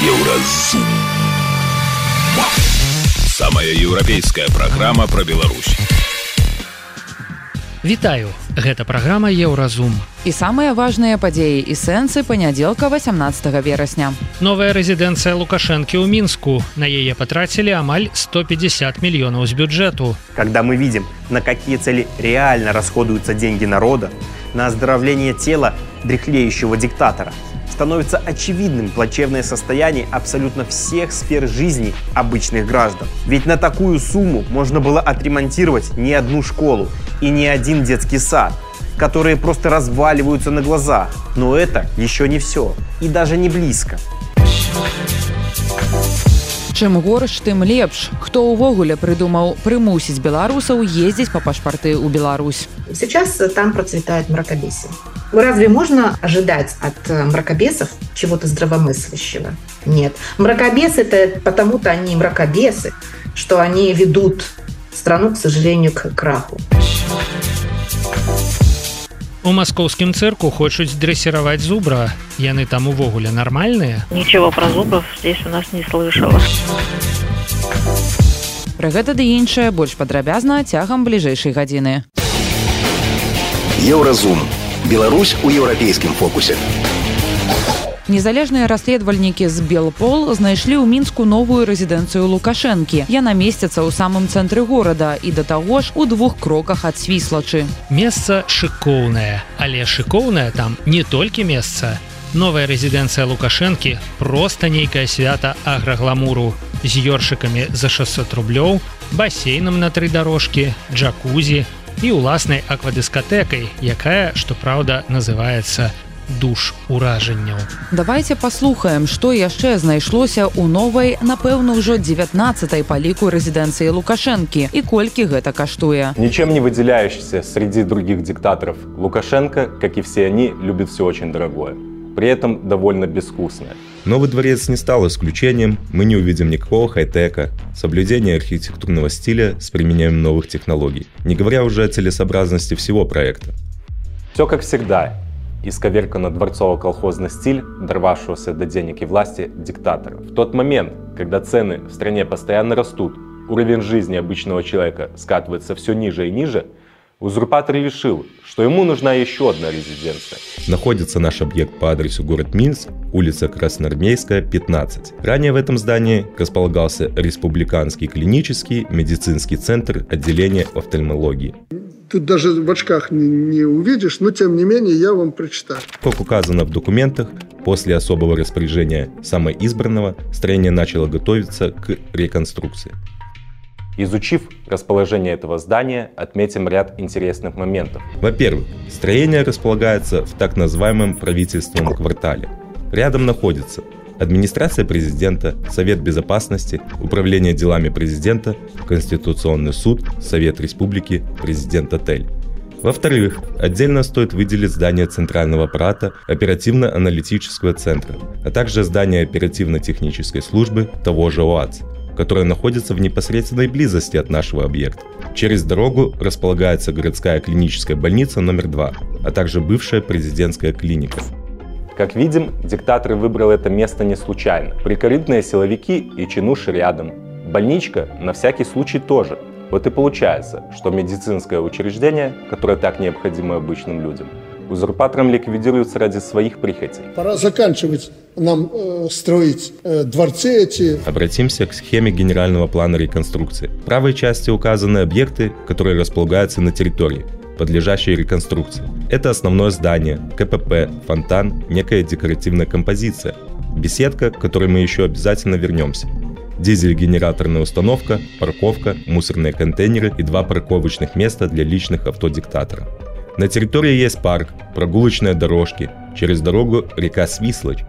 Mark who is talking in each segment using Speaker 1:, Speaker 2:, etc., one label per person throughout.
Speaker 1: Еўразум. Самая еўрапейская праграма пра Беларусь.
Speaker 2: Вітаю, гэта праграма Еўразум.
Speaker 3: І самыя важныя падзеі і сэнсы панядзелка 18 верасня.
Speaker 2: Новая рэзідэнцыя Лукашэнкі ў мінску. На яе патрацілі амаль 150 мільёнаў з бюджэту.
Speaker 4: Когда мы видим, на какие цели реально расходуются деньги народа, на оздоровление тела дряхлеющего диктатора, становится очевидным плачевное состояние абсолютно всех сфер жизни обычных граждан. Ведь на такую сумму можно было отремонтировать не одну школу и не один детский сад, которые просто разваливаются на глазах. Но это еще не все. И даже не близко.
Speaker 3: Чым горш, тым лепш. Хто ўвогуле прыдумаў прымусіць беларусаў ездзіць па пашпарты ў Беларусь.
Speaker 5: Сейчас там процветает мракобесие. Разве можно ожидать от э, мракобесов чего-то здравомыслящего? Нет. Мракобесы это потому-то они мракобесы, что они ведут страну, к сожалению, к краху.
Speaker 2: У маскоўскім цырку хочуць дрэсіраваць зубра. Яны там увогуле нармальныя.
Speaker 6: Ничего про зубров здесь у нас не слышала.
Speaker 3: Пра гэта ды іншае больш падрабязна цягам бліжэйшай гадзіны.
Speaker 1: Еўразум. Беларусь у еўрапейскім фокусе.
Speaker 3: Незалежныя расследавальнікі з Белпол знайшлі ў мінску новую рэзідэнцыю Лукашэнкі. Яна месціцца ў самым цэнтры горада і да таго ж у двух кроках ад свіслачы.
Speaker 2: Месца шыкоўнае, але шыкоўнае там не толькі месца. Новая рэзідэнцыя Лукашэнкі проста нейкае свята аграгламуру з ёршыкамі за 600 рублёў, басейнам на тры дарожкі, джакузі і ўласнай аквадыскатэкай, якая, што праўда, называецца душ уражанняў.
Speaker 3: Давайте паслухаем, што яшчэ знайшлося ў новай, напэўна, ўжо 19 па ліку рэзідэнцыі Лукашэнкі і колькі гэта каштуе.
Speaker 7: Ничем не выделяющийся среди других диктаторов, Лукашенко, как и все они, любит все очень дорогое. При этом довольно безвкусное.
Speaker 8: Новый дворец не стал исключением, мы не увидим никакого хай-тека, соблюдения архитектурного стиля с применением новых технологий, не говоря уже о целесообразности всего проекта.
Speaker 7: Все как всегда. Исковеркано дворцово-колхозный стиль, дорвавшегося до денег и власти диктатора. В тот момент, когда цены в стране постоянно растут, уровень жизни обычного человека скатывается все ниже и ниже, узурпатор решил, что ему нужна еще одна резиденция.
Speaker 8: Находится наш объект по адресу город Минск, улица Красноармейская, 15. Ранее в этом здании располагался Республиканский клинический медицинский центр отделения офтальмологии.
Speaker 9: Тут даже в очках не, не увидишь, но тем не менее я вам прочитаю.
Speaker 8: Как указано в документах, после особого распоряжения самоизбранного строение начало готовиться к реконструкции.
Speaker 7: Изучив расположение этого здания, отметим ряд интересных моментов.
Speaker 8: Во-первых, строение располагается в так называемом правительственном квартале. Рядом находится администрация президента, Совет безопасности, Управление делами президента, Конституционный суд, Совет республики, президент отель. Во-вторых, отдельно стоит выделить здание Центрального аппарата оперативно-аналитического центра, а также здание оперативно-технической службы того же ОАЦ, которое находится в непосредственной близости от нашего объекта. Через дорогу располагается городская клиническая больница номер 2, а также бывшая президентская клиника.
Speaker 7: Как видим, диктатор выбрал это место не случайно. Прикорытные силовики и чинуши рядом. Больничка на всякий случай тоже. Вот и получается, что медицинское учреждение, которое так необходимо обычным людям, узурпатором ликвидируется ради своих прихотей.
Speaker 9: Пора заканчивать нам э, строить э, дворцы эти.
Speaker 8: Обратимся к схеме генерального плана реконструкции. В правой части указаны объекты, которые располагаются на территории, подлежащей реконструкции. Это основное здание, КПП, фонтан, некая декоративная композиция, беседка, к которой мы еще обязательно вернемся. Дизель-генераторная установка, парковка, мусорные контейнеры и два парковочных места для личных авто диктатора. На территории есть парк, прогулочные дорожки, через дорогу река Свислочь.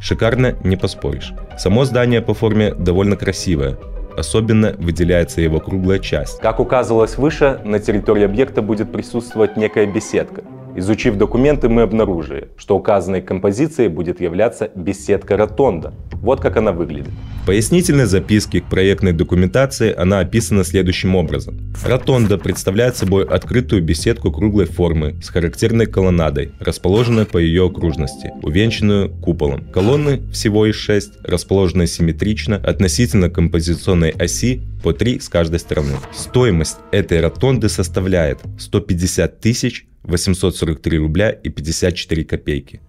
Speaker 8: Шикарно, не поспоришь. Само здание по форме довольно красивое, особенно выделяется его круглая часть.
Speaker 7: Как указывалось выше, на территории объекта будет присутствовать некая беседка. Изучив документы, мы обнаружили, что указанной композицией будет являться беседка ротонда. Вот как она выглядит.
Speaker 8: В пояснительной записке к проектной документации она описана следующим образом. Ротонда представляет собой открытую беседку круглой формы с характерной колоннадой, расположенной по ее окружности, увенчанную куполом. Колонны всего из 6, расположенные симметрично относительно композиционной оси по 3 с каждой стороны. Стоимость этой ротонды составляет 150 тысяч 843 рубля и 54 копейки.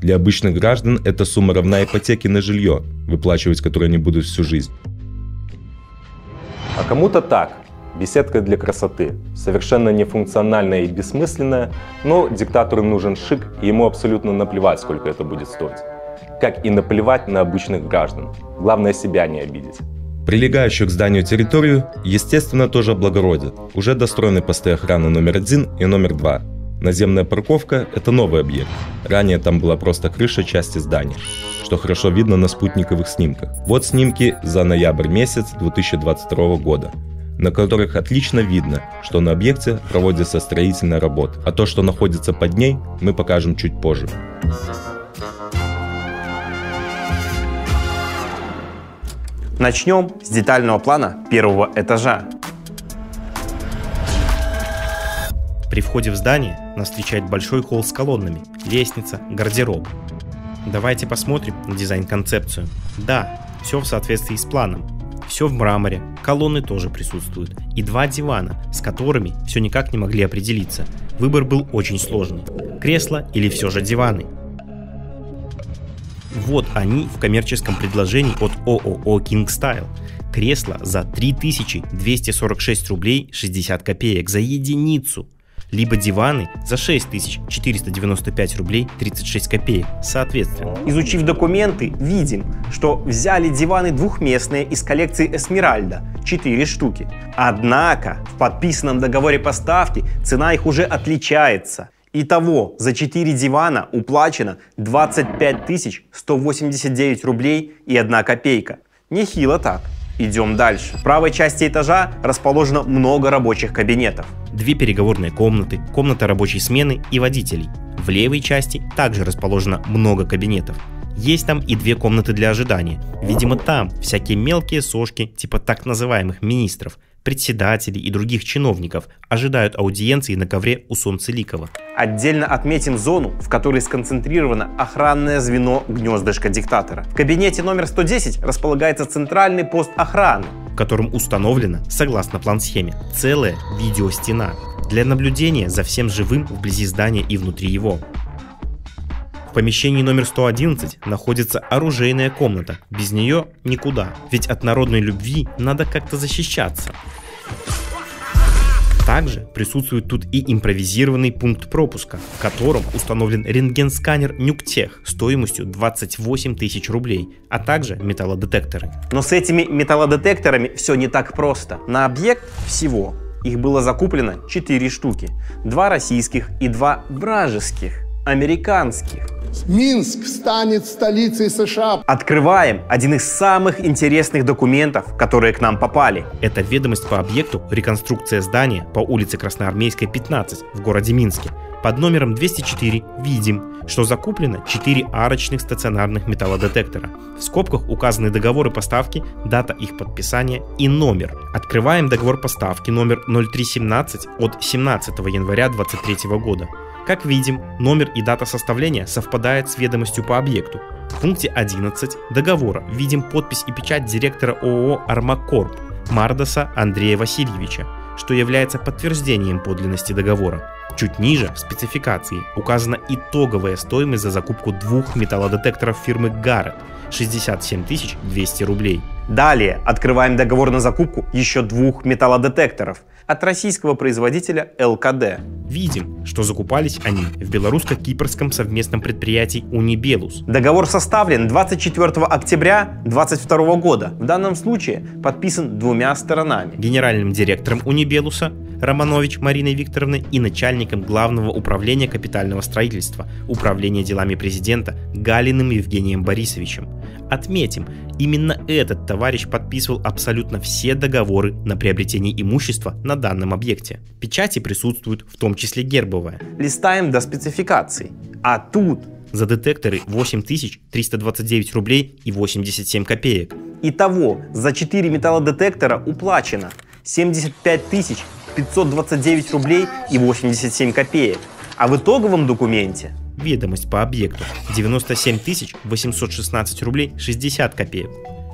Speaker 8: Для обычных граждан эта сумма равна ипотеке на жилье, выплачивать которое они будут всю жизнь.
Speaker 7: А кому-то так. Беседка для красоты. Совершенно нефункциональная и бессмысленная, но диктатору нужен шик, и ему абсолютно наплевать, сколько это будет стоить. Как и наплевать на обычных граждан. Главное себя не обидеть.
Speaker 8: Прилегающую к зданию территорию, естественно, тоже облагородят. Уже достроены посты охраны номер один и номер два. Наземная парковка – это новый объект. Ранее там была просто крыша части здания, что хорошо видно на спутниковых снимках. Вот снимки за ноябрь месяц 2022 года на которых отлично видно, что на объекте проводится строительная работа, а то, что находится под ней, мы покажем чуть позже.
Speaker 4: Начнем с детального плана первого этажа.
Speaker 10: При входе в здание нас встречает большой холл с колоннами, лестница, гардероб. Давайте посмотрим на дизайн-концепцию. Да, все в соответствии с планом. Все в мраморе, колонны тоже присутствуют. И два дивана, с которыми все никак не могли определиться. Выбор был очень сложный. Кресло или все же диваны. Вот они в коммерческом предложении от ООО King Style. Кресло за 3246 рублей 60 копеек за единицу либо диваны за 6495 рублей 36 копеек, соответственно.
Speaker 4: Изучив документы, видим, что взяли диваны двухместные из коллекции Эсмеральда, 4 штуки. Однако в подписанном договоре поставки цена их уже отличается. Итого за 4 дивана уплачено 25 189 рублей и 1 копейка. Нехило так. Идем дальше. В правой части этажа расположено много рабочих кабинетов.
Speaker 10: Две переговорные комнаты, комната рабочей смены и водителей. В левой части также расположено много кабинетов. Есть там и две комнаты для ожидания. Видимо, там всякие мелкие сошки, типа так называемых министров – председателей и других чиновников ожидают аудиенции на ковре у Солнцеликова.
Speaker 4: Отдельно отметим зону, в которой сконцентрировано охранное звено гнездышка диктатора. В кабинете номер 110 располагается центральный пост охраны,
Speaker 10: в котором установлена, согласно план-схеме, целая видеостена для наблюдения за всем живым вблизи здания и внутри его. В помещении номер 111 находится оружейная комната. Без нее никуда. Ведь от народной любви надо как-то защищаться. Также присутствует тут и импровизированный пункт пропуска, в котором установлен рентген-сканер Нюктех стоимостью 28 тысяч рублей, а также металлодетекторы.
Speaker 4: Но с этими металлодетекторами все не так просто. На объект всего их было закуплено 4 штуки. Два российских и два вражеских, американских.
Speaker 9: Минск станет столицей США.
Speaker 4: Открываем один из самых интересных документов, которые к нам попали.
Speaker 10: Это ведомость по объекту реконструкция здания по улице Красноармейской, 15 в городе Минске. Под номером 204 видим, что закуплено 4 арочных стационарных металлодетектора. В скобках указаны договоры поставки, дата их подписания и номер. Открываем договор поставки номер 0317 от 17 января 2023 года. Как видим, номер и дата составления совпадают с ведомостью по объекту. В пункте 11 договора видим подпись и печать директора ООО «Армакорп» Мардаса Андрея Васильевича, что является подтверждением подлинности договора. Чуть ниже, в спецификации, указана итоговая стоимость за закупку двух металлодетекторов фирмы Garrett – 67 200 рублей.
Speaker 4: Далее открываем договор на закупку еще двух металлодетекторов от российского производителя ЛКД.
Speaker 10: Видим, что закупались они в белорусско-кипрском совместном предприятии «Унибелус».
Speaker 4: Договор составлен 24 октября 2022 года. В данном случае подписан двумя сторонами.
Speaker 10: Генеральным директором «Унибелуса» Романович Мариной Викторовной и начальником Главного управления капитального строительства Управления делами президента Галиным Евгением Борисовичем. Отметим, именно этот товарищ подписывал абсолютно все договоры на приобретение имущества на данном объекте. Печати присутствуют в том числе гербовая.
Speaker 4: Листаем до спецификаций. А тут
Speaker 11: За детекторы 8329 рублей и 87 копеек.
Speaker 10: Итого за 4 металлодетектора уплачено 75 тысяч 529 рублей и 87 копеек. А в итоговом документе
Speaker 11: Ведомость по объекту 97 816 рублей 60 копеек.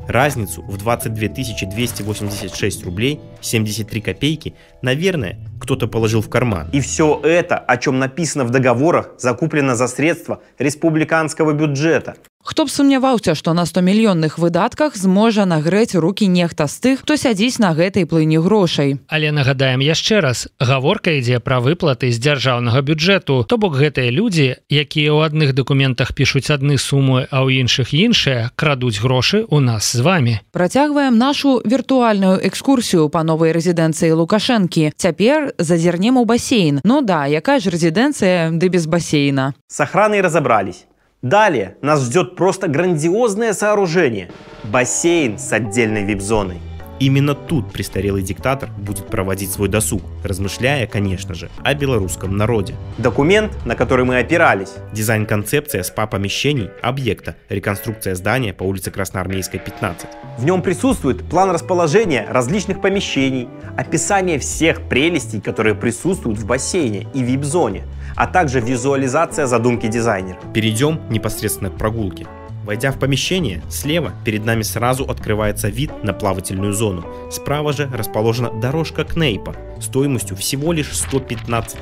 Speaker 11: Разницу в 22 286 рублей 73 копейки, наверное, кто-то положил в карман.
Speaker 10: И все это, о чем написано в договорах, закуплено за средства республиканского бюджета.
Speaker 3: Хто б сумняваўся, што на 100 мільённых выдатках зможа нагрэць рукі нехта з тых, хто сядзіць на гэтай плыні грошай.
Speaker 2: Але нагадаем яшчэ раз гаворка ідзе пра выплаты з дзяржаўнага бюджэту. То бок гэтыя людзі якія ў адных дакументах пішуць адны сумы а ў іншых іншыя крадуць грошы у нас з вами
Speaker 3: Працягваем нашу віртуальную экскурсію па новай рэзідэнцыі лукашэнкі. Цяпер зазірнем у басейн. Ну да якая ж рэзідэнцыя ды без басейна?
Speaker 10: С охраной разобрались. Далее нас ждет просто грандиозное сооружение – бассейн с отдельной вип-зоной.
Speaker 11: Именно тут престарелый диктатор будет проводить свой досуг, размышляя, конечно же, о белорусском народе.
Speaker 10: Документ, на который мы опирались.
Speaker 11: Дизайн-концепция спа помещений объекта, реконструкция здания по улице Красноармейской, 15.
Speaker 10: В нем присутствует план расположения различных помещений, описание всех прелестей, которые присутствуют в бассейне и вип-зоне, а также визуализация задумки дизайнера.
Speaker 11: Перейдем непосредственно к прогулке. Войдя в помещение, слева перед нами сразу открывается вид на плавательную зону. Справа же расположена дорожка Кнейпа стоимостью всего лишь 115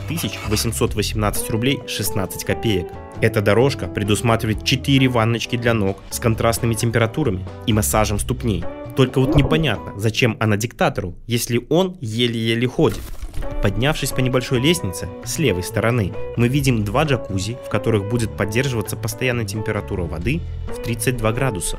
Speaker 11: 818 рублей 16 копеек. Эта дорожка предусматривает 4 ванночки для ног с контрастными температурами и массажем ступней. Только вот непонятно, зачем она диктатору, если он еле-еле ходит. Поднявшись по небольшой лестнице, с левой стороны, мы видим два джакузи, в которых будет поддерживаться постоянная температура воды в 32 градуса.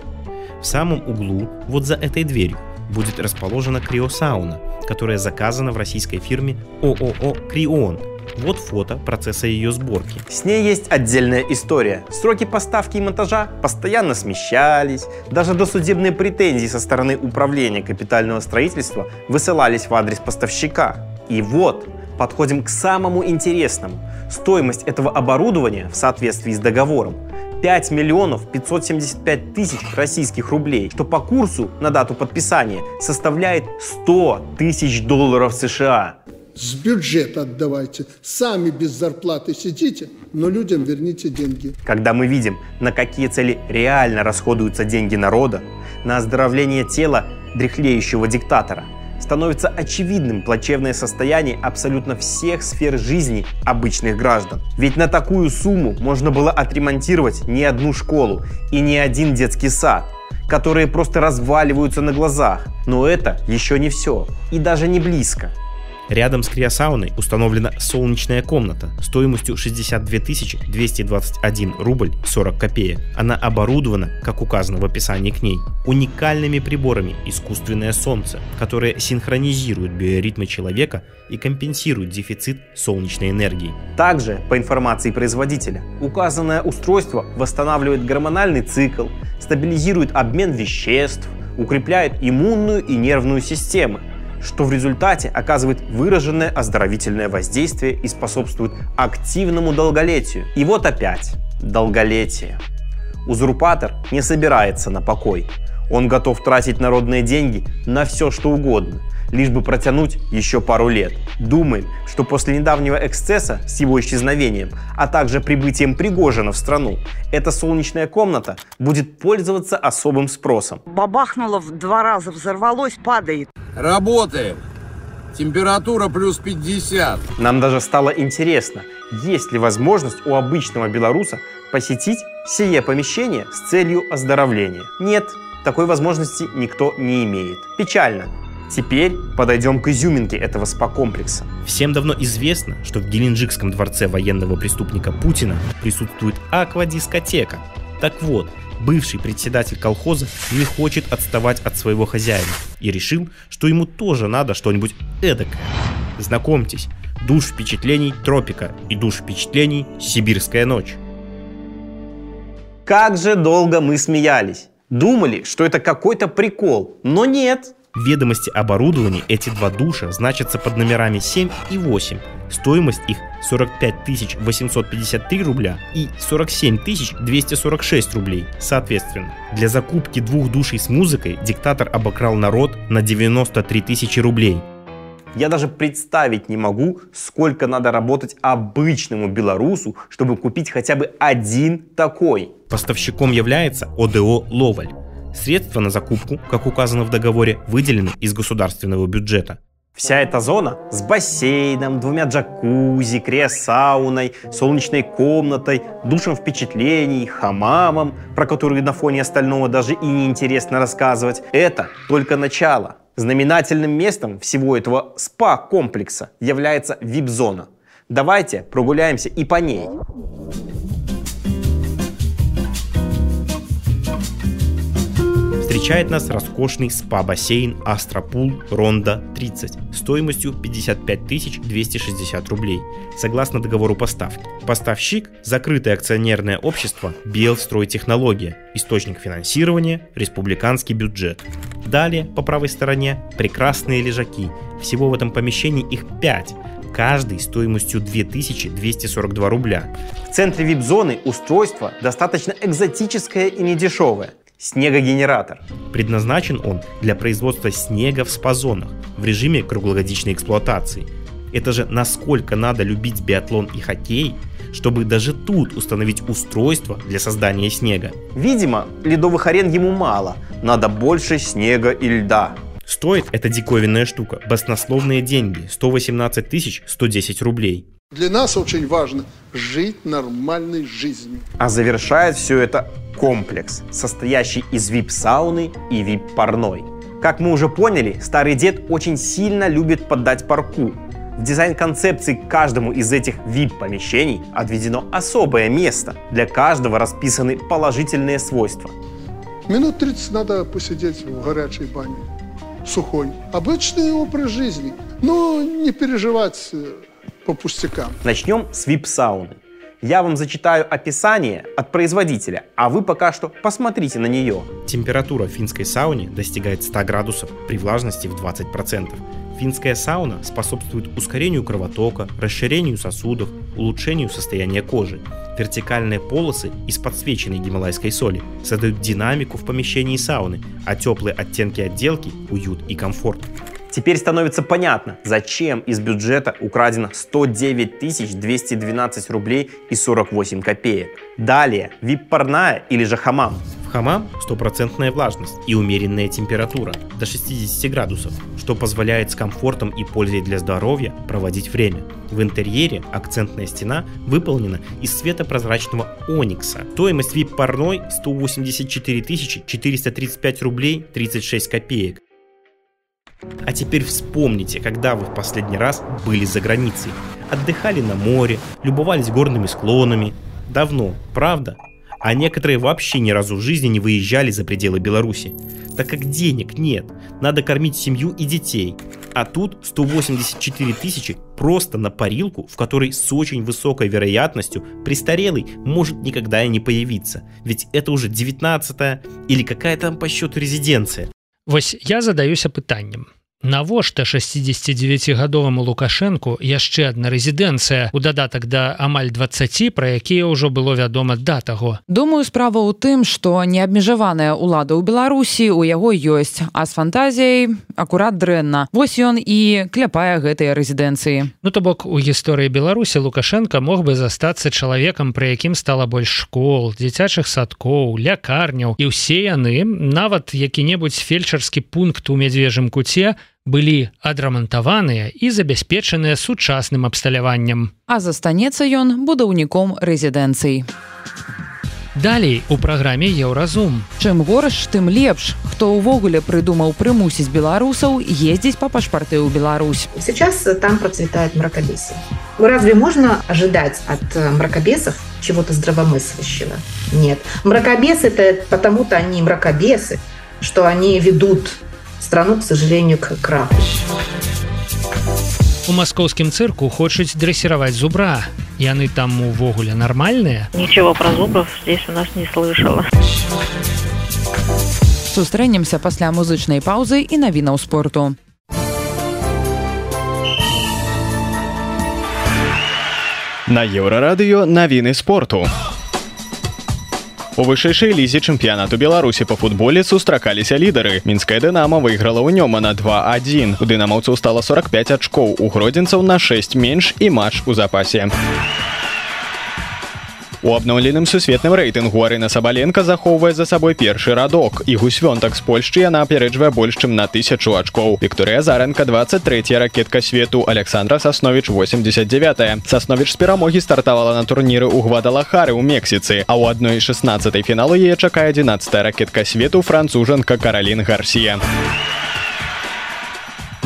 Speaker 11: В самом углу, вот за этой дверью, будет расположена криосауна, которая заказана в российской фирме ООО «Крион». Вот фото процесса ее сборки.
Speaker 10: С ней есть отдельная история. Сроки поставки и монтажа постоянно смещались. Даже досудебные претензии со стороны управления капитального строительства высылались в адрес поставщика. И вот, подходим к самому интересному. Стоимость этого оборудования в соответствии с договором 5 миллионов 575 тысяч российских рублей, что по курсу на дату подписания составляет 100 тысяч долларов США.
Speaker 9: С бюджета отдавайте. Сами без зарплаты сидите, но людям верните деньги.
Speaker 10: Когда мы видим, на какие цели реально расходуются деньги народа, на оздоровление тела дряхлеющего диктатора, становится очевидным плачевное состояние абсолютно всех сфер жизни обычных граждан. Ведь на такую сумму можно было отремонтировать не одну школу и не один детский сад, которые просто разваливаются на глазах. Но это еще не все. И даже не близко.
Speaker 11: Рядом с криосауной установлена солнечная комната стоимостью 62 221 рубль 40 копеек. Она оборудована, как указано в описании к ней, уникальными приборами искусственное солнце, которые синхронизируют биоритмы человека и компенсируют дефицит солнечной энергии.
Speaker 10: Также, по информации производителя, указанное устройство восстанавливает гормональный цикл, стабилизирует обмен веществ, укрепляет иммунную и нервную системы, что в результате оказывает выраженное оздоровительное воздействие и способствует активному долголетию. И вот опять долголетие. Узурпатор не собирается на покой. Он готов тратить народные деньги на все, что угодно, лишь бы протянуть еще пару лет. Думаем, что после недавнего эксцесса с его исчезновением, а также прибытием Пригожина в страну, эта солнечная комната будет пользоваться особым спросом.
Speaker 12: Бабахнуло в два раза, взорвалось, падает.
Speaker 13: Работаем. Температура плюс 50.
Speaker 10: Нам даже стало интересно, есть ли возможность у обычного белоруса посетить сие помещение с целью оздоровления. Нет, такой возможности никто не имеет. Печально. Теперь подойдем к изюминке этого спа-комплекса.
Speaker 11: Всем давно известно, что в Геленджикском дворце военного преступника Путина присутствует аквадискотека. Так вот, бывший председатель колхоза не хочет отставать от своего хозяина и решил, что ему тоже надо что-нибудь эдакое. Знакомьтесь, душ впечатлений Тропика и душ впечатлений Сибирская ночь.
Speaker 10: Как же долго мы смеялись. Думали, что это какой-то прикол, но нет. Ведомости оборудования эти два душа значатся под номерами 7 и 8. Стоимость их 45 853 рубля и 47 246 рублей, соответственно. Для закупки двух душей с музыкой диктатор обокрал народ на 93 тысячи рублей.
Speaker 4: Я даже представить не могу, сколько надо работать обычному белорусу, чтобы купить хотя бы один такой.
Speaker 10: Поставщиком является ОДО «Ловаль». Средства на закупку, как указано в договоре, выделены из государственного бюджета.
Speaker 4: Вся эта зона с бассейном, двумя джакузи, криосауной, солнечной комнатой, душем впечатлений, хамамом, про который на фоне остального даже и не интересно рассказывать, это только начало. Знаменательным местом всего этого спа-комплекса является вип-зона. Давайте прогуляемся и по ней.
Speaker 10: Встречает нас роскошный спа-бассейн Астропул Ронда 30 стоимостью 55 260 рублей, согласно договору поставки. Поставщик – закрытое акционерное общество Белстройтехнология, источник финансирования – республиканский бюджет. Далее, по правой стороне, прекрасные лежаки. Всего в этом помещении их 5, каждый стоимостью 2242 рубля.
Speaker 4: В центре вип-зоны устройство достаточно экзотическое и недешевое – снегогенератор.
Speaker 10: Предназначен он для производства снега в спа-зонах в режиме круглогодичной эксплуатации. Это же насколько надо любить биатлон и хоккей, чтобы даже тут установить устройство для создания снега.
Speaker 4: Видимо, ледовых арен ему мало, надо больше снега и льда.
Speaker 10: Стоит эта диковинная штука баснословные деньги – 118 110 рублей.
Speaker 9: Для нас очень важно жить нормальной жизнью.
Speaker 4: А завершает все это комплекс, состоящий из вип-сауны и вип-парной. Как мы уже поняли, старый дед очень сильно любит поддать парку. В дизайн-концепции каждому из этих VIP-помещений отведено особое место. Для каждого расписаны положительные свойства.
Speaker 9: Минут 30 надо посидеть в горячей бане, сухой. Обычный образ жизни. Но не переживать э, по пустякам.
Speaker 4: Начнем с VIP-сауны. Я вам зачитаю описание от производителя, а вы пока что посмотрите на нее.
Speaker 10: Температура в финской сауне достигает 100 градусов при влажности в 20%. Финская сауна способствует ускорению кровотока, расширению сосудов, улучшению состояния кожи. Вертикальные полосы из подсвеченной гималайской соли создают динамику в помещении сауны, а теплые оттенки отделки – уют и комфорт.
Speaker 4: Теперь становится понятно, зачем из бюджета украдено 109 212 рублей и 48 копеек. Далее, вип-парная или же хамам.
Speaker 10: В хамам стопроцентная влажность и умеренная температура до 60 градусов, что позволяет с комфортом и пользой для здоровья проводить время. В интерьере акцентная стена выполнена из светопрозрачного оникса. Стоимость вип-парной 184 435 рублей 36 копеек. А теперь вспомните, когда вы в последний раз были за границей. Отдыхали на море, любовались горными склонами. Давно, правда? А некоторые вообще ни разу в жизни не выезжали за пределы Беларуси. Так как денег нет, надо кормить семью и детей. А тут 184 тысячи просто на парилку, в которой с очень высокой вероятностью престарелый может никогда и не появиться. Ведь это уже 19 или какая там по счету резиденция.
Speaker 2: Вось я задаюся пытаннем навошта 69гадоваму лукашэнку яшчэ адна рэзідэнцыя у дадатак да амаль 20 пра якія ўжо было вядома да таго?
Speaker 3: Думаю справа ў тым што неабмежаваная ўлада ў беларусі у яго ёсць а з фантазіяй акурат дрэнна. Вось ён і кляпае гэтыя рэзідэнцыі.
Speaker 2: Ну то бок у гісторыі беларусі лукашенко мог бы застацца чалавекам пры якім стала больш школ дзіцячых садкоў лякарняў. І ўсе яны нават які-небудзь фельчарскі пункт у мядзвежым куце былі адрамантаваныя і забяспечаныя сучасным абсталяваннем.
Speaker 3: А застанецца ён будаўніком рэзідэнцый.
Speaker 2: Далей у праграме еўразум.
Speaker 3: Чым горш, тым лепш, хто ўвогуле прыдумаў прымусіць беларусаў ездзіць па пашпарты ў Беларусь.
Speaker 5: Сейчас там процветает мракобесие. Разве можно ожидать от мракобесов чего-то здравомыслящего? Нет. Мракобесы это потому-то они мракобесы, что они ведут страну, к сожалению, к краху.
Speaker 2: У маскоўскім цырку хочуць дрэсіраваць зубра. Яны там увогуле нармальныя.
Speaker 6: Ничего про зубров здесь у нас не слышала.
Speaker 3: Сустрэнемся пасля музычнай паўзы і навінаў спорту.
Speaker 14: На еўрарадыё навіны спорту. У вышэйшай лізе чэмпіянату беларусі па футболе сустракаліся лідары. Мінская дынама выйграла ў нёма на 21 у дынамаўцаў стала 45 ачкоў у гродзенцаў на 6 менш і матч у запасе У абноўленым сусветным рэйтынгу Арына Сабаленко захоўвае за сабой першы радок. І гусвёнтак з Польшчы яна апярэджвае больш чым на тысячу ачкоў. Вікторыя Заранка 23 ракетка свету Александра Сасновіч 89. Сасновіч з перамогі стартавала на турніры ў Гвадалахары ў Мексіцы, а ў адной 16 фіналу яе чакае 11 ракетка свету францужанка Каралін Гарсія.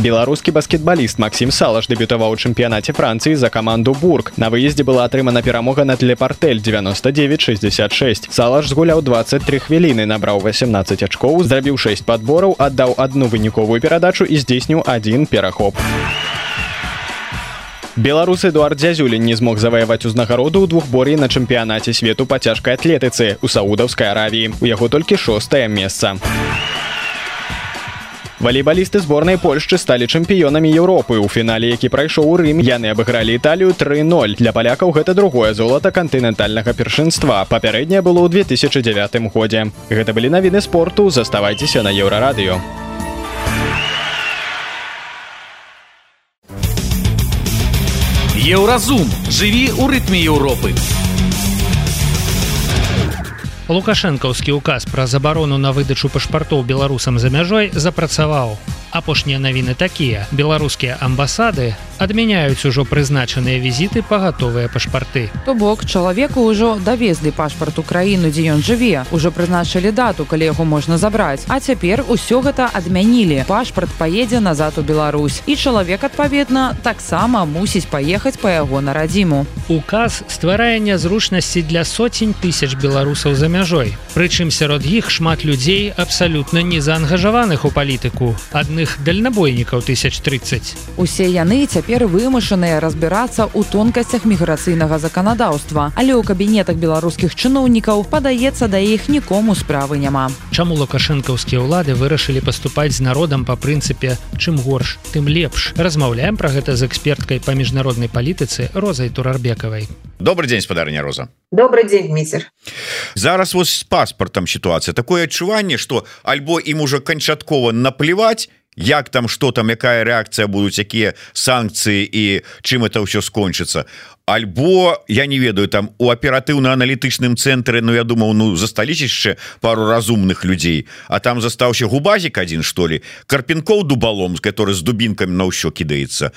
Speaker 14: Беларускі баскетбаліст Максім Салаш дэбютаваў у чэмпіянаце Францыі за каманду Бург. На выездзе была атрымана перамога над Лепартэль 9966. Салаш згуляў 23 хвіліны, набраў 18 ачкоў, зрабіў 6 падбораў, аддаў адну выніковую перадачу і здзейсніў адзін перахоп. Беларус Эдуард Дзязюлін не змог заваяваць узнагароду ў двухбор'і на чэмпіянаце свету па цяжкай атлетыцы ў саудаўскай аравіі. У яго толькі шостае месца. Валейбалісты зборнай Польшчы сталі чэмпіёнамі Еўропы. У фінале, які прайшоў у Рым, яны абыгралі Італію 3-0. Для палякаў гэта другое золата кантынентальнага першынства. Папярэдняе было ў 2009 годзе. Гэта былі навіны спорту, заставайцеся на еўрарадыё.
Speaker 15: Еўразум жыві ў рытме Еўропы.
Speaker 2: Лукашэнкаўскі ўказ пра забарону на выдачу пашпартоў беларусам за мяжой запрацаваў. Апошнія навіны такія. Беларускія амбасады адмяняюць ужо прызначаныя візіты па гатовыя пашпарты.
Speaker 3: То бок чалавеку ўжо давезлі пашпарт у краіну, дзе ён жыве. Ужо прызначылі дату, калі яго можна забраць. А цяпер усё гэта адмянілі. Пашпарт паедзе назад у Беларусь. І чалавек адпаведна таксама мусіць паехаць па яго на радзіму.
Speaker 2: Указ стварае нязручнасці для соцень тысяч беларусаў за мяжой. Прычым сярод іх шмат людзей абсалютна не заангажаваных у палітыку. Адны агульных дальнабойнікаў 1030.
Speaker 3: Усе яны цяпер вымушаныя разбірацца ў тонкасцях міграцыйнага заканадаўства, але ў кабінетах беларускіх чыноўнікаў падаецца да іх нікому справы няма.
Speaker 2: Чаму лукашэнкаўскія ўлады вырашылі паступаць з народам па прынцыпе чым горш, тым лепш. Размаўляем пра гэта з эксперткай па міжнароднай палітыцы розай турарбекавай.
Speaker 16: Добрый день спадарня роза
Speaker 5: добрый день митер
Speaker 16: зараз вот с паспортом ситуация такое адчуванне что альбо им уже канчаткова наплевать як там что там якая реакция будуць якія санкцыі і чым это ўсё скончыцца. Альбо я не ведаю там у аператыўна-аналітычным цэнтры Ну я думаў ну застались яшчэ пару разумных людзей а там застаўся губазік один что ли карпінкоў дубалом з который з дубінками на ўсё кідаецца.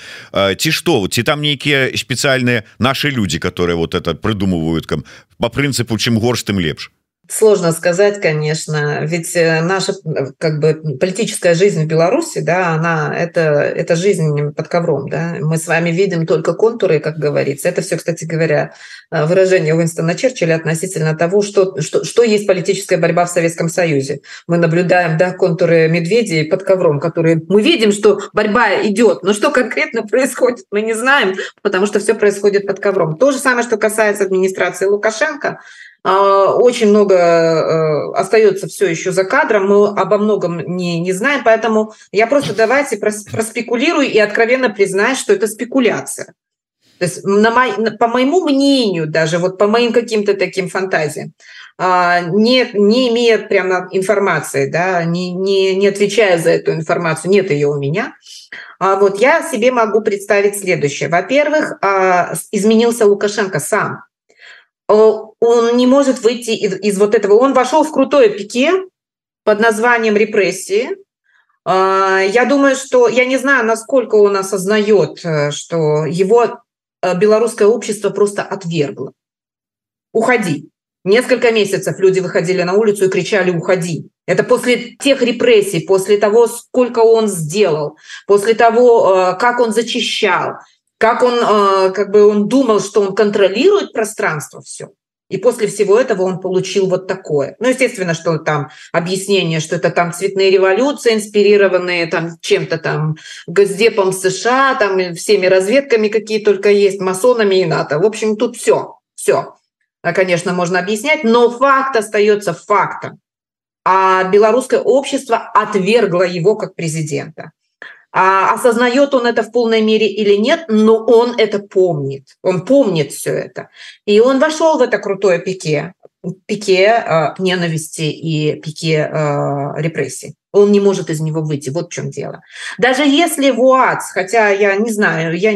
Speaker 16: Ці что ці там нейкія спецыяльныя наши люди которые вот это прыдумывают там по прынцыпу чым горш тым лепш
Speaker 5: Сложно сказать, конечно, ведь э, наша как бы политическая жизнь в Беларуси, да, она это это жизнь под ковром, да. Мы с вами видим только контуры, как говорится. Это все, кстати говоря, э, выражение Уинстона Черчилля относительно того, что что что есть политическая борьба в Советском Союзе. Мы наблюдаем, да, контуры медведей под ковром, которые мы видим, что борьба идет, но что конкретно происходит, мы не знаем, потому что все происходит под ковром. То же самое, что касается администрации Лукашенко. А, очень много э, остается все еще за кадром, мы обо многом не, не знаем, поэтому я просто давайте проспекулирую и откровенно признаю, что это спекуляция. То есть, на мой, по моему мнению, даже вот по моим каким-то таким фантазиям, а, не, не имея прямо информации, да, не, не, не отвечая за эту информацию, нет ее у меня, а вот я себе могу представить следующее. Во-первых, изменился Лукашенко сам. Э, он не может выйти из, из вот этого. Он вошел в крутое пике под названием репрессии. А, я думаю, что я не знаю, насколько он осознает, э, что его э, белорусское общество просто отвергло. Уходи. Несколько месяцев люди выходили на улицу и кричали «Уходи». Это после тех репрессий, после того, сколько он сделал, после того, как он зачищал, как он, э, как бы он думал, что он контролирует пространство все. И после всего этого он получил вот такое. Ну, естественно, что там объяснение, что это там цветные революции, инспирированные там чем-то там Госдепом США, там всеми разведками, какие только есть, масонами и НАТО. В общем, тут все, все. Конечно, можно объяснять, но факт остается фактом. а белорусское общество отвергло его как президента. А осознает он это в полной мере или нет, но он это помнит. Он помнит все это. И он вошел в это крутое пике, пике э, ненависти и пике э, репрессий. Он не может из него выйти. Вот в чем дело. Даже если ВУАЦ, хотя я не знаю, я,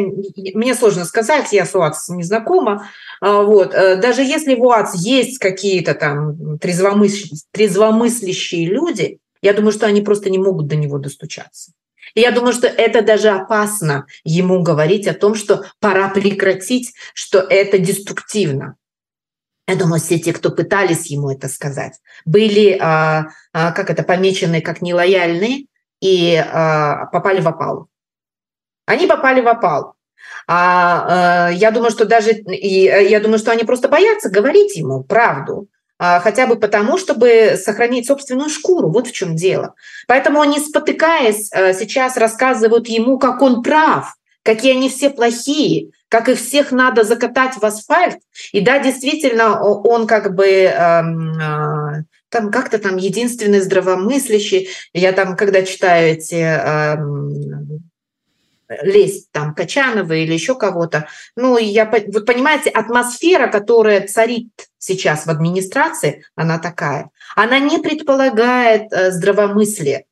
Speaker 5: мне сложно сказать, я с ВУАЦ не знакома, э, вот, э, даже если в УАЦ есть какие-то там трезвомыслящие, трезвомыслящие люди, я думаю, что они просто не могут до него достучаться. И я думаю, что это даже опасно ему говорить о том, что пора прекратить, что это деструктивно. Я думаю, все те, кто пытались ему это сказать, были, а, а, как это, помечены как нелояльные и а, попали в опал. Они попали в опал. А, а, я думаю, что даже, и, я думаю, что они просто боятся говорить ему правду, хотя бы потому, чтобы сохранить собственную шкуру. Вот в чем дело. Поэтому они, спотыкаясь, а, сейчас рассказывают ему, как он прав, какие они все плохие, как их всех надо закатать в асфальт. И да, действительно, он как бы эм, э, там как-то там единственный здравомыслящий. Я там, когда читаю эти эм, лезть там Качанова или еще кого-то. Ну, я, вот понимаете, атмосфера, которая царит сейчас в администрации, она такая. Она не предполагает э, здравомыслие.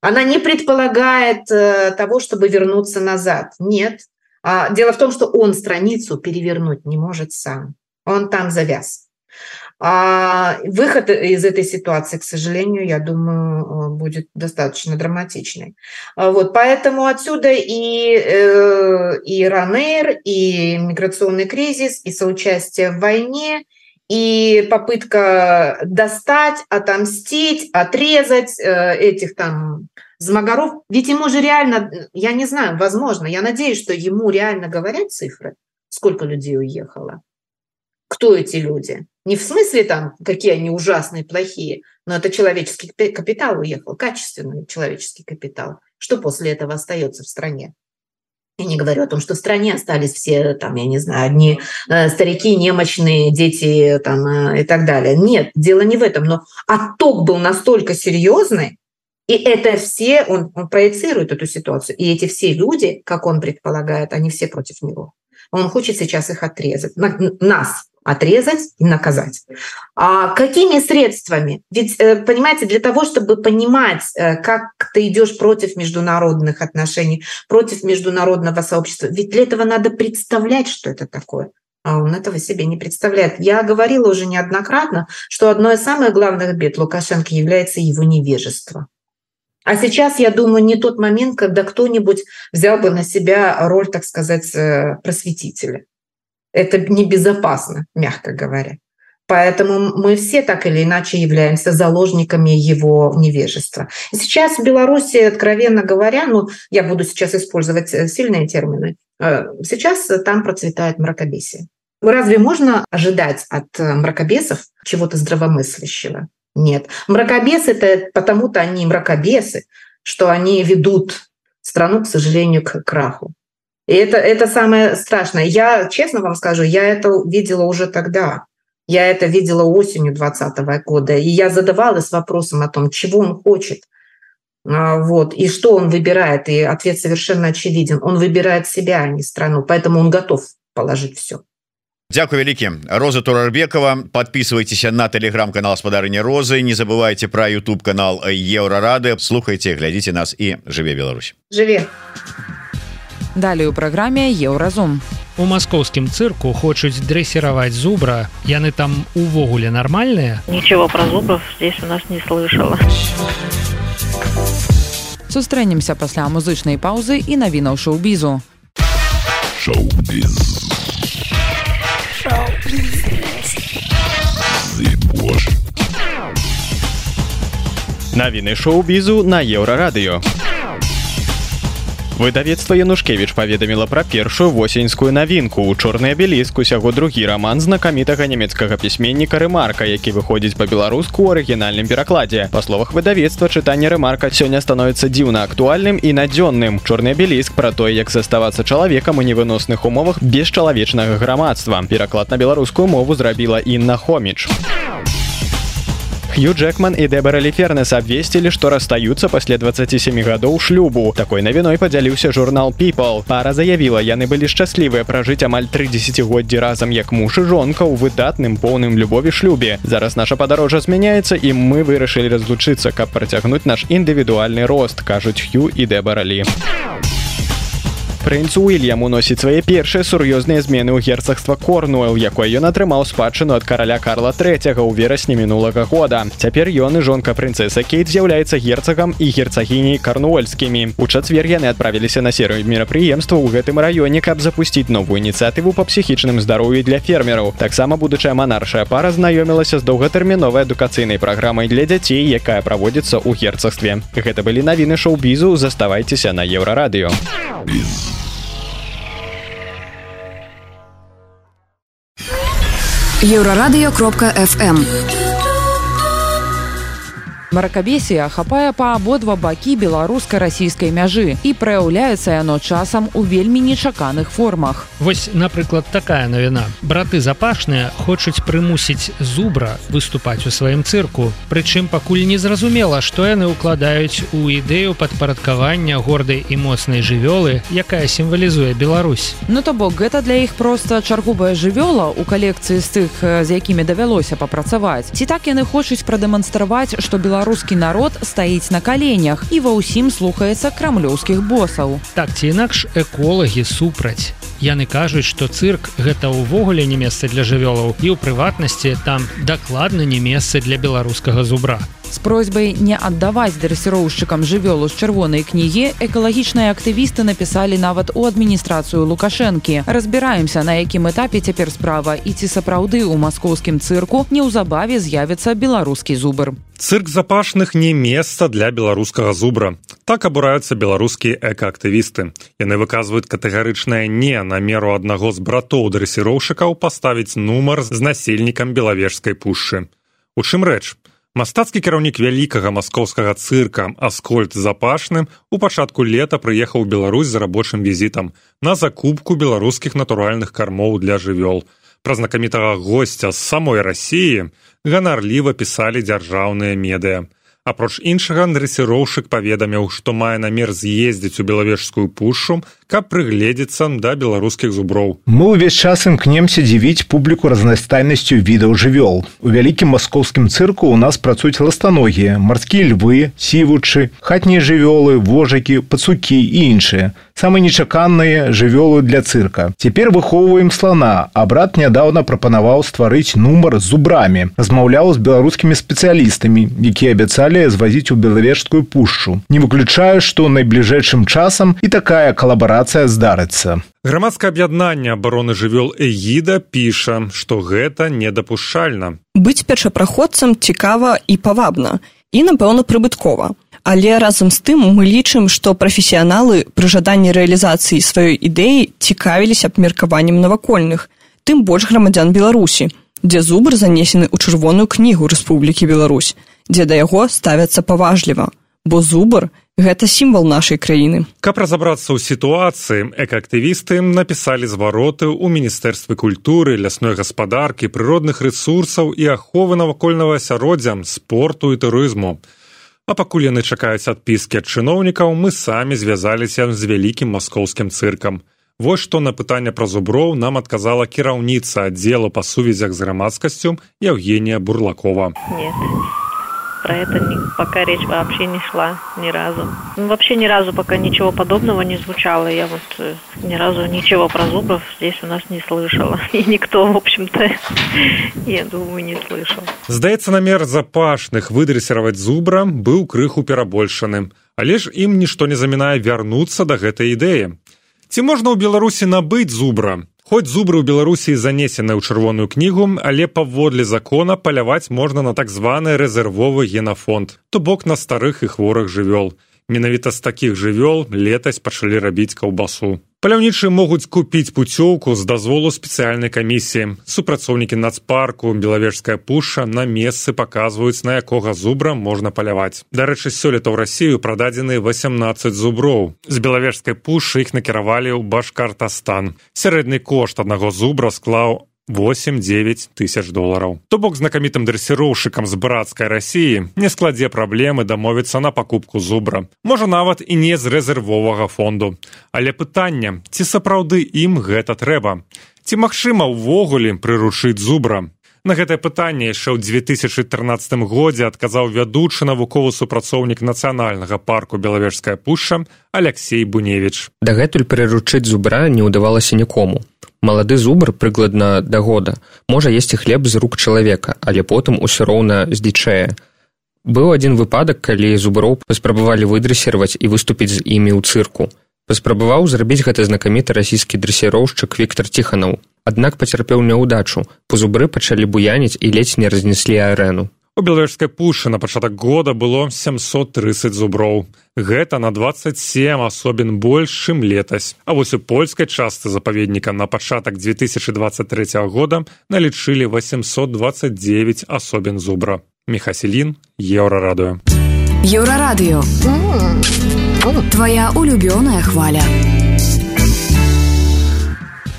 Speaker 5: Она не предполагает э, того, чтобы вернуться назад. Нет. А, дело в том, что он страницу перевернуть не может сам. Он там завяз. А выход из этой ситуации, к сожалению, я думаю, э, будет достаточно драматичный. А вот, поэтому отсюда и, э, и РАНЭР, и миграционный кризис, и соучастие в войне, и попытка достать, отомстить, отрезать э, этих там Змагаров. Ведь ему же реально, я не знаю, возможно, я надеюсь, что ему реально говорят цифры, сколько людей уехало. Кто эти люди? Не в смысле там, какие они ужасные, плохие, но это человеческий капитал уехал, качественный человеческий капитал. Что после этого остается в стране? Я не говорю о том, что в стране остались все, там, я не знаю, одни э, старики, немощные, дети там, э, и так далее. Нет, дело не в этом. Но отток был настолько серьезный, и это все, он, он проецирует эту ситуацию. И эти все люди, как он предполагает, они все против него. Он хочет сейчас их отрезать, нас отрезать и наказать. А какими средствами? Ведь, э, понимаете, для того, чтобы понимать, э, как ты идешь против международных отношений, против международного сообщества, ведь для этого надо представлять, что это такое. А он этого себе не представляет. Я говорила уже неоднократно, что одной из самых главных бед Лукашенко является его невежество. А сейчас, я думаю, не тот момент, когда кто-нибудь взял бы на себя роль, так сказать, э, просветителя. Это небезопасно, мягко говоря. Поэтому мы все так или иначе являемся заложниками его невежества. Сейчас в Беларуси, откровенно говоря, ну, я буду сейчас использовать э, сильные термины, э, сейчас там процветает мракобесие. Разве можно ожидать от мракобесов чего-то здравомыслящего? Нет. Мракобесы – это потому-то они мракобесы, что они ведут страну, к сожалению, к краху. И это, это самое страшное. Я, честно вам скажу, я это видела уже тогда. Я это видела осенью 2020 года. И я задавалась вопросом о том, чего он хочет. А, вот, и что он выбирает. И ответ совершенно очевиден. Он выбирает себя, а не страну. Поэтому он готов положить все.
Speaker 16: Дякую вялікі Роза Турарбекова подписывайтесь на телеграм-канал спадарыня Розы не забывайте про YouTube канал еўрарады слухайте глядзіце нас і жыве Беларусь
Speaker 5: жыве
Speaker 3: далее у праграме еўразум
Speaker 2: у маскоўскім цырку хочуць дрэсіраваць зубра яны там увогуле нармальныя
Speaker 6: ничего про зубров здесь у нас не слышала
Speaker 3: сустрэнемся пасля музычнай паўзы і навінаў шоу-бізу
Speaker 1: шоу-біз
Speaker 14: Навіны шоу-бізу на еўрарадыё. Выдавецтва Янушкевіч паведаміла пра першую восеньскую навінку. У чорны абеліск усяго другі раман знакамітага нямецкага пісьменніка рэмарка, які выходзіць па-беларуску ў арыгінальным перакладзе. Па словах выдавецтва чытання рэмарка сёння становіцца дзіўна актуальным і надзённым. Чорны абеліск пра тое, як заставацца чалавекам у невыносных умовах без чалавечнага грамадства. Пераклад на беларускую мову зрабіла Інна Хоміч. Хью Джекман і Дэбара Ліфернес абвесцілі, што расстаюцца пасля 27 гадоў шлюбу. Такой навіной падзяліўся журнал People. Пара заявіла, яны былі шчаслівыя пражыць амаль тры дзесяцігоддзі разам як муж і жонка ў выдатным поўным любові шлюбе. Зараз наша падарожжа змяняецца і мы вырашылі разлучыцца, каб працягнуць наш індывідуальны рост, кажуць Хью і Дэбаралі. Прынц Уильям уносіць свае першыя сур'ёзныя змены ў герцагства Корнуэл, якой ён атрымаў спадчыну ад караля Карла III ў верасні мінулага года. Цяпер ён і жонка прынцэса Кейт з'яўляецца герцагам і герцагіняй карнуэльскімі. У чацвер яны адправіліся на серыю мерапрыемства ў гэтым раёне, каб запусціць новую ініцыятыву па псіхічным здароўі для фермераў. Таксама будучая манаршая пара знаёмілася з доўгатэрміновай адукацыйнай праграмай для дзяцей, якая праводзіцца ў герцагстве. Гэта былі навіны шоу-бізу, заставайцеся на еўрарадыё.
Speaker 17: еўрарадыё Кропка фм
Speaker 3: Маракабесія хапае па абодва бакі беларуска-расійскай мяжы і праяўляецца яно часам у вельмі нечаканых формах.
Speaker 2: Вось, напрыклад, такая навіна. Браты запашныя хочуць прымусіць зубра выступаць у сваім цырку. Прычым пакуль не зразумела, што яны ўкладаюць у ідэю падпарадкавання гордай і моцнай жывёлы, якая сімвалізуе Беларусь.
Speaker 3: Ну то бок гэта для іх проста чаргубая жывёла ў калекцыі з тых, з якімі давялося папрацаваць. Ці так яны хочуць прадэманстраваць, што Беларусь беларускі народ стаіць на каленях і ва ўсім слухаецца крамлёўскіх босаў.
Speaker 2: Так ці інакш эколагі супраць. Яны кажуць, што цырк гэта ўвогуле не месца для жывёлаў і ў прыватнасці там дакладна не месца для беларускага зубра
Speaker 3: з просьбай не аддаваць дрэсіроўшчыкам жывёлу з чырвонай кнігі экалагічныя актывісты напісалі нават у адміністрацыю лукашэнкі разбіраемся на якім этапе цяпер справа. І ці сапраўды ў маскоўскім цырку неўзабаве з'явіцца беларускі зубр.
Speaker 18: Цырк запашных не месца для беларускага зубра. Так абураюцца беларускія экаактывісты яны выказваюць катэгарычнае не на меру аднаго з братоў дрэсіроўшчыкаў паставіць нумар з насельнікам белавежскай пушчы у чым рэч Мастацкі кіраўнік вялікага маскоўскага цырка аскольд запашным у пачатку лета прыехаў Беларусь за рабочым візітам на закупку беларускіх натуральных кармоў для жывёл. Пра знакамітага госця з самой рассіі ганарліва пісалі дзяржаўныя медыя. Апроч іншага дрэсіроўшык паведаміў, што мае намер з'ездзіць у белавежскую пушшу, каб прыгледзецца да беларускіх зуброў.
Speaker 19: Мы ўвесь час імкнемся дзівіць публіку разнастайнасцю відаў жывёл. У вялікім маскоўскім цырку ў нас працуюць ластаногія, марскія львы, сівучы, хатнія жывёлы, вожакі, пацукі і іншыя. Самыя нечаканныя жывёлы для цырка. Цяпер выхоўваем слана, а брат нядаўна прапанаваў стварыць нумар з зубрамі. Размаўляў з беларускімі спецыялістамі, якія абяцалі далее звозить у беловежскую пушчу. Не выключаю что найбліжэйшым часам і такая калабарацыя здарыцца.
Speaker 18: Грамадскае аб'яднанне обороны жывёл эгіда піша что гэта недапушчальна.
Speaker 20: Быць першапраходцам цікава і павабна і напэўна прыбыткова. Але разам з тым мы лічым што прафесіяналы пры жаданні рэалізацыі сваёй ідэі цікавіліся абмеркаваннем навакольных тым больш грамадзян беларусі дзе зубр занесены ў чырвоную кнігу рэспублікі беларусь дзе да яго ставяцца паважліва бо зубр гэта сімвал нашай краіны.
Speaker 18: Каб разабрацца ў сітуацыі экаактывісты напісалі звароты ў міністэрстве культуры лясной гаспадаркі прыродных рэсурсаў і аховы навакольнага асяроддзя спорту і турызму. А пакуль яны чакаюць адпіскі ад чыноўнікаў мы самі звязаліся з вялікім маскоўскім цыркам Вось што на пытанне пра зуброў нам адказала кіраўніца аддзелу па сувязях з грамадскасцю Евгенія бурлакова.
Speaker 6: Нет про это ни, пока речь вообще не шла ни разу. Ну, вообще ни разу пока ничего подобного не звучало. Я вот э, ни разу ничего про зубров здесь у нас не слышала. И никто, в общем-то, я думаю, не слышал.
Speaker 18: Здаецца, намер запашных выдрессировать зубра быў крыху перабольшаным. Але ж ім нішто не замінае вярнуцца да гэтай ідэі. Ці можна ў Беларусі набыць зубра? Хоць зубры ў Беларусі занесены ў чырвоную кнігу, але паводле закона паляваць можна на так званы рэзервовы генафонд, то бок на старых і хворых жывёл. Менавіта з такіх жывёл летась пачалі рабіць каўбасу. Паляўнічы могуць купіць пуцёўку з дазволу спецыяльнай камісіі. Супрацоўнікі нацпарку белавежская пуша на месцы паказваюць, на якога зубра можна паляваць. Дарэчы, сёлета ў рассію прададзены 18 зуброў. З белавежскай пушы іх накіравалі ў башкартастан. Сярэдні кошт аднаго зубра склаў 8-9 тысяч доллараў. То бок знакамітым дрэсіроўшчыкам з брацкай рассіі не складзе праблемы дамовіцца на пакупку зубра. Можа нават і не з рэзервовага фонду. Але пытанне, ці сапраўды ім гэта трэба? Ці магчыма ўвогуле прыручыць зубра? На гэтае пытанне яшчэ ў 2013 годзе адказаў вядучы навуковы супрацоўнік нацыянальнага парку белавежская пушча Алексей Буневіч.
Speaker 21: Дагэтуль прыручыць зубра не ўдавалася нікому. Малады зубр прыкладна да года можа есці хлеб з рук чалавека, але потым усё роўна здзічае. Быў адзін выпадак, калі зуброў паспрабавалі выдрэсірваць і выступіць з імі ў цырку. Паспрабаваў зрабіць гэта знакаміты расійскі дрэсіроўшчык Віктор Ціханаў, аднак пацярпеў няўдачу пузубры пачалі буяніць і ледзь не разнеслі арэну
Speaker 18: у беларускай пушы на пачатак года было 730 зуброў. Гэта на 27 асобін больш чым летась. А вось у польскай частцы запаведніка на пачатак 2023 года налічылі 829 асобін зубра. Мехаселін еўрарадыо
Speaker 17: еўрарадыё. Твоя улюбёная хваля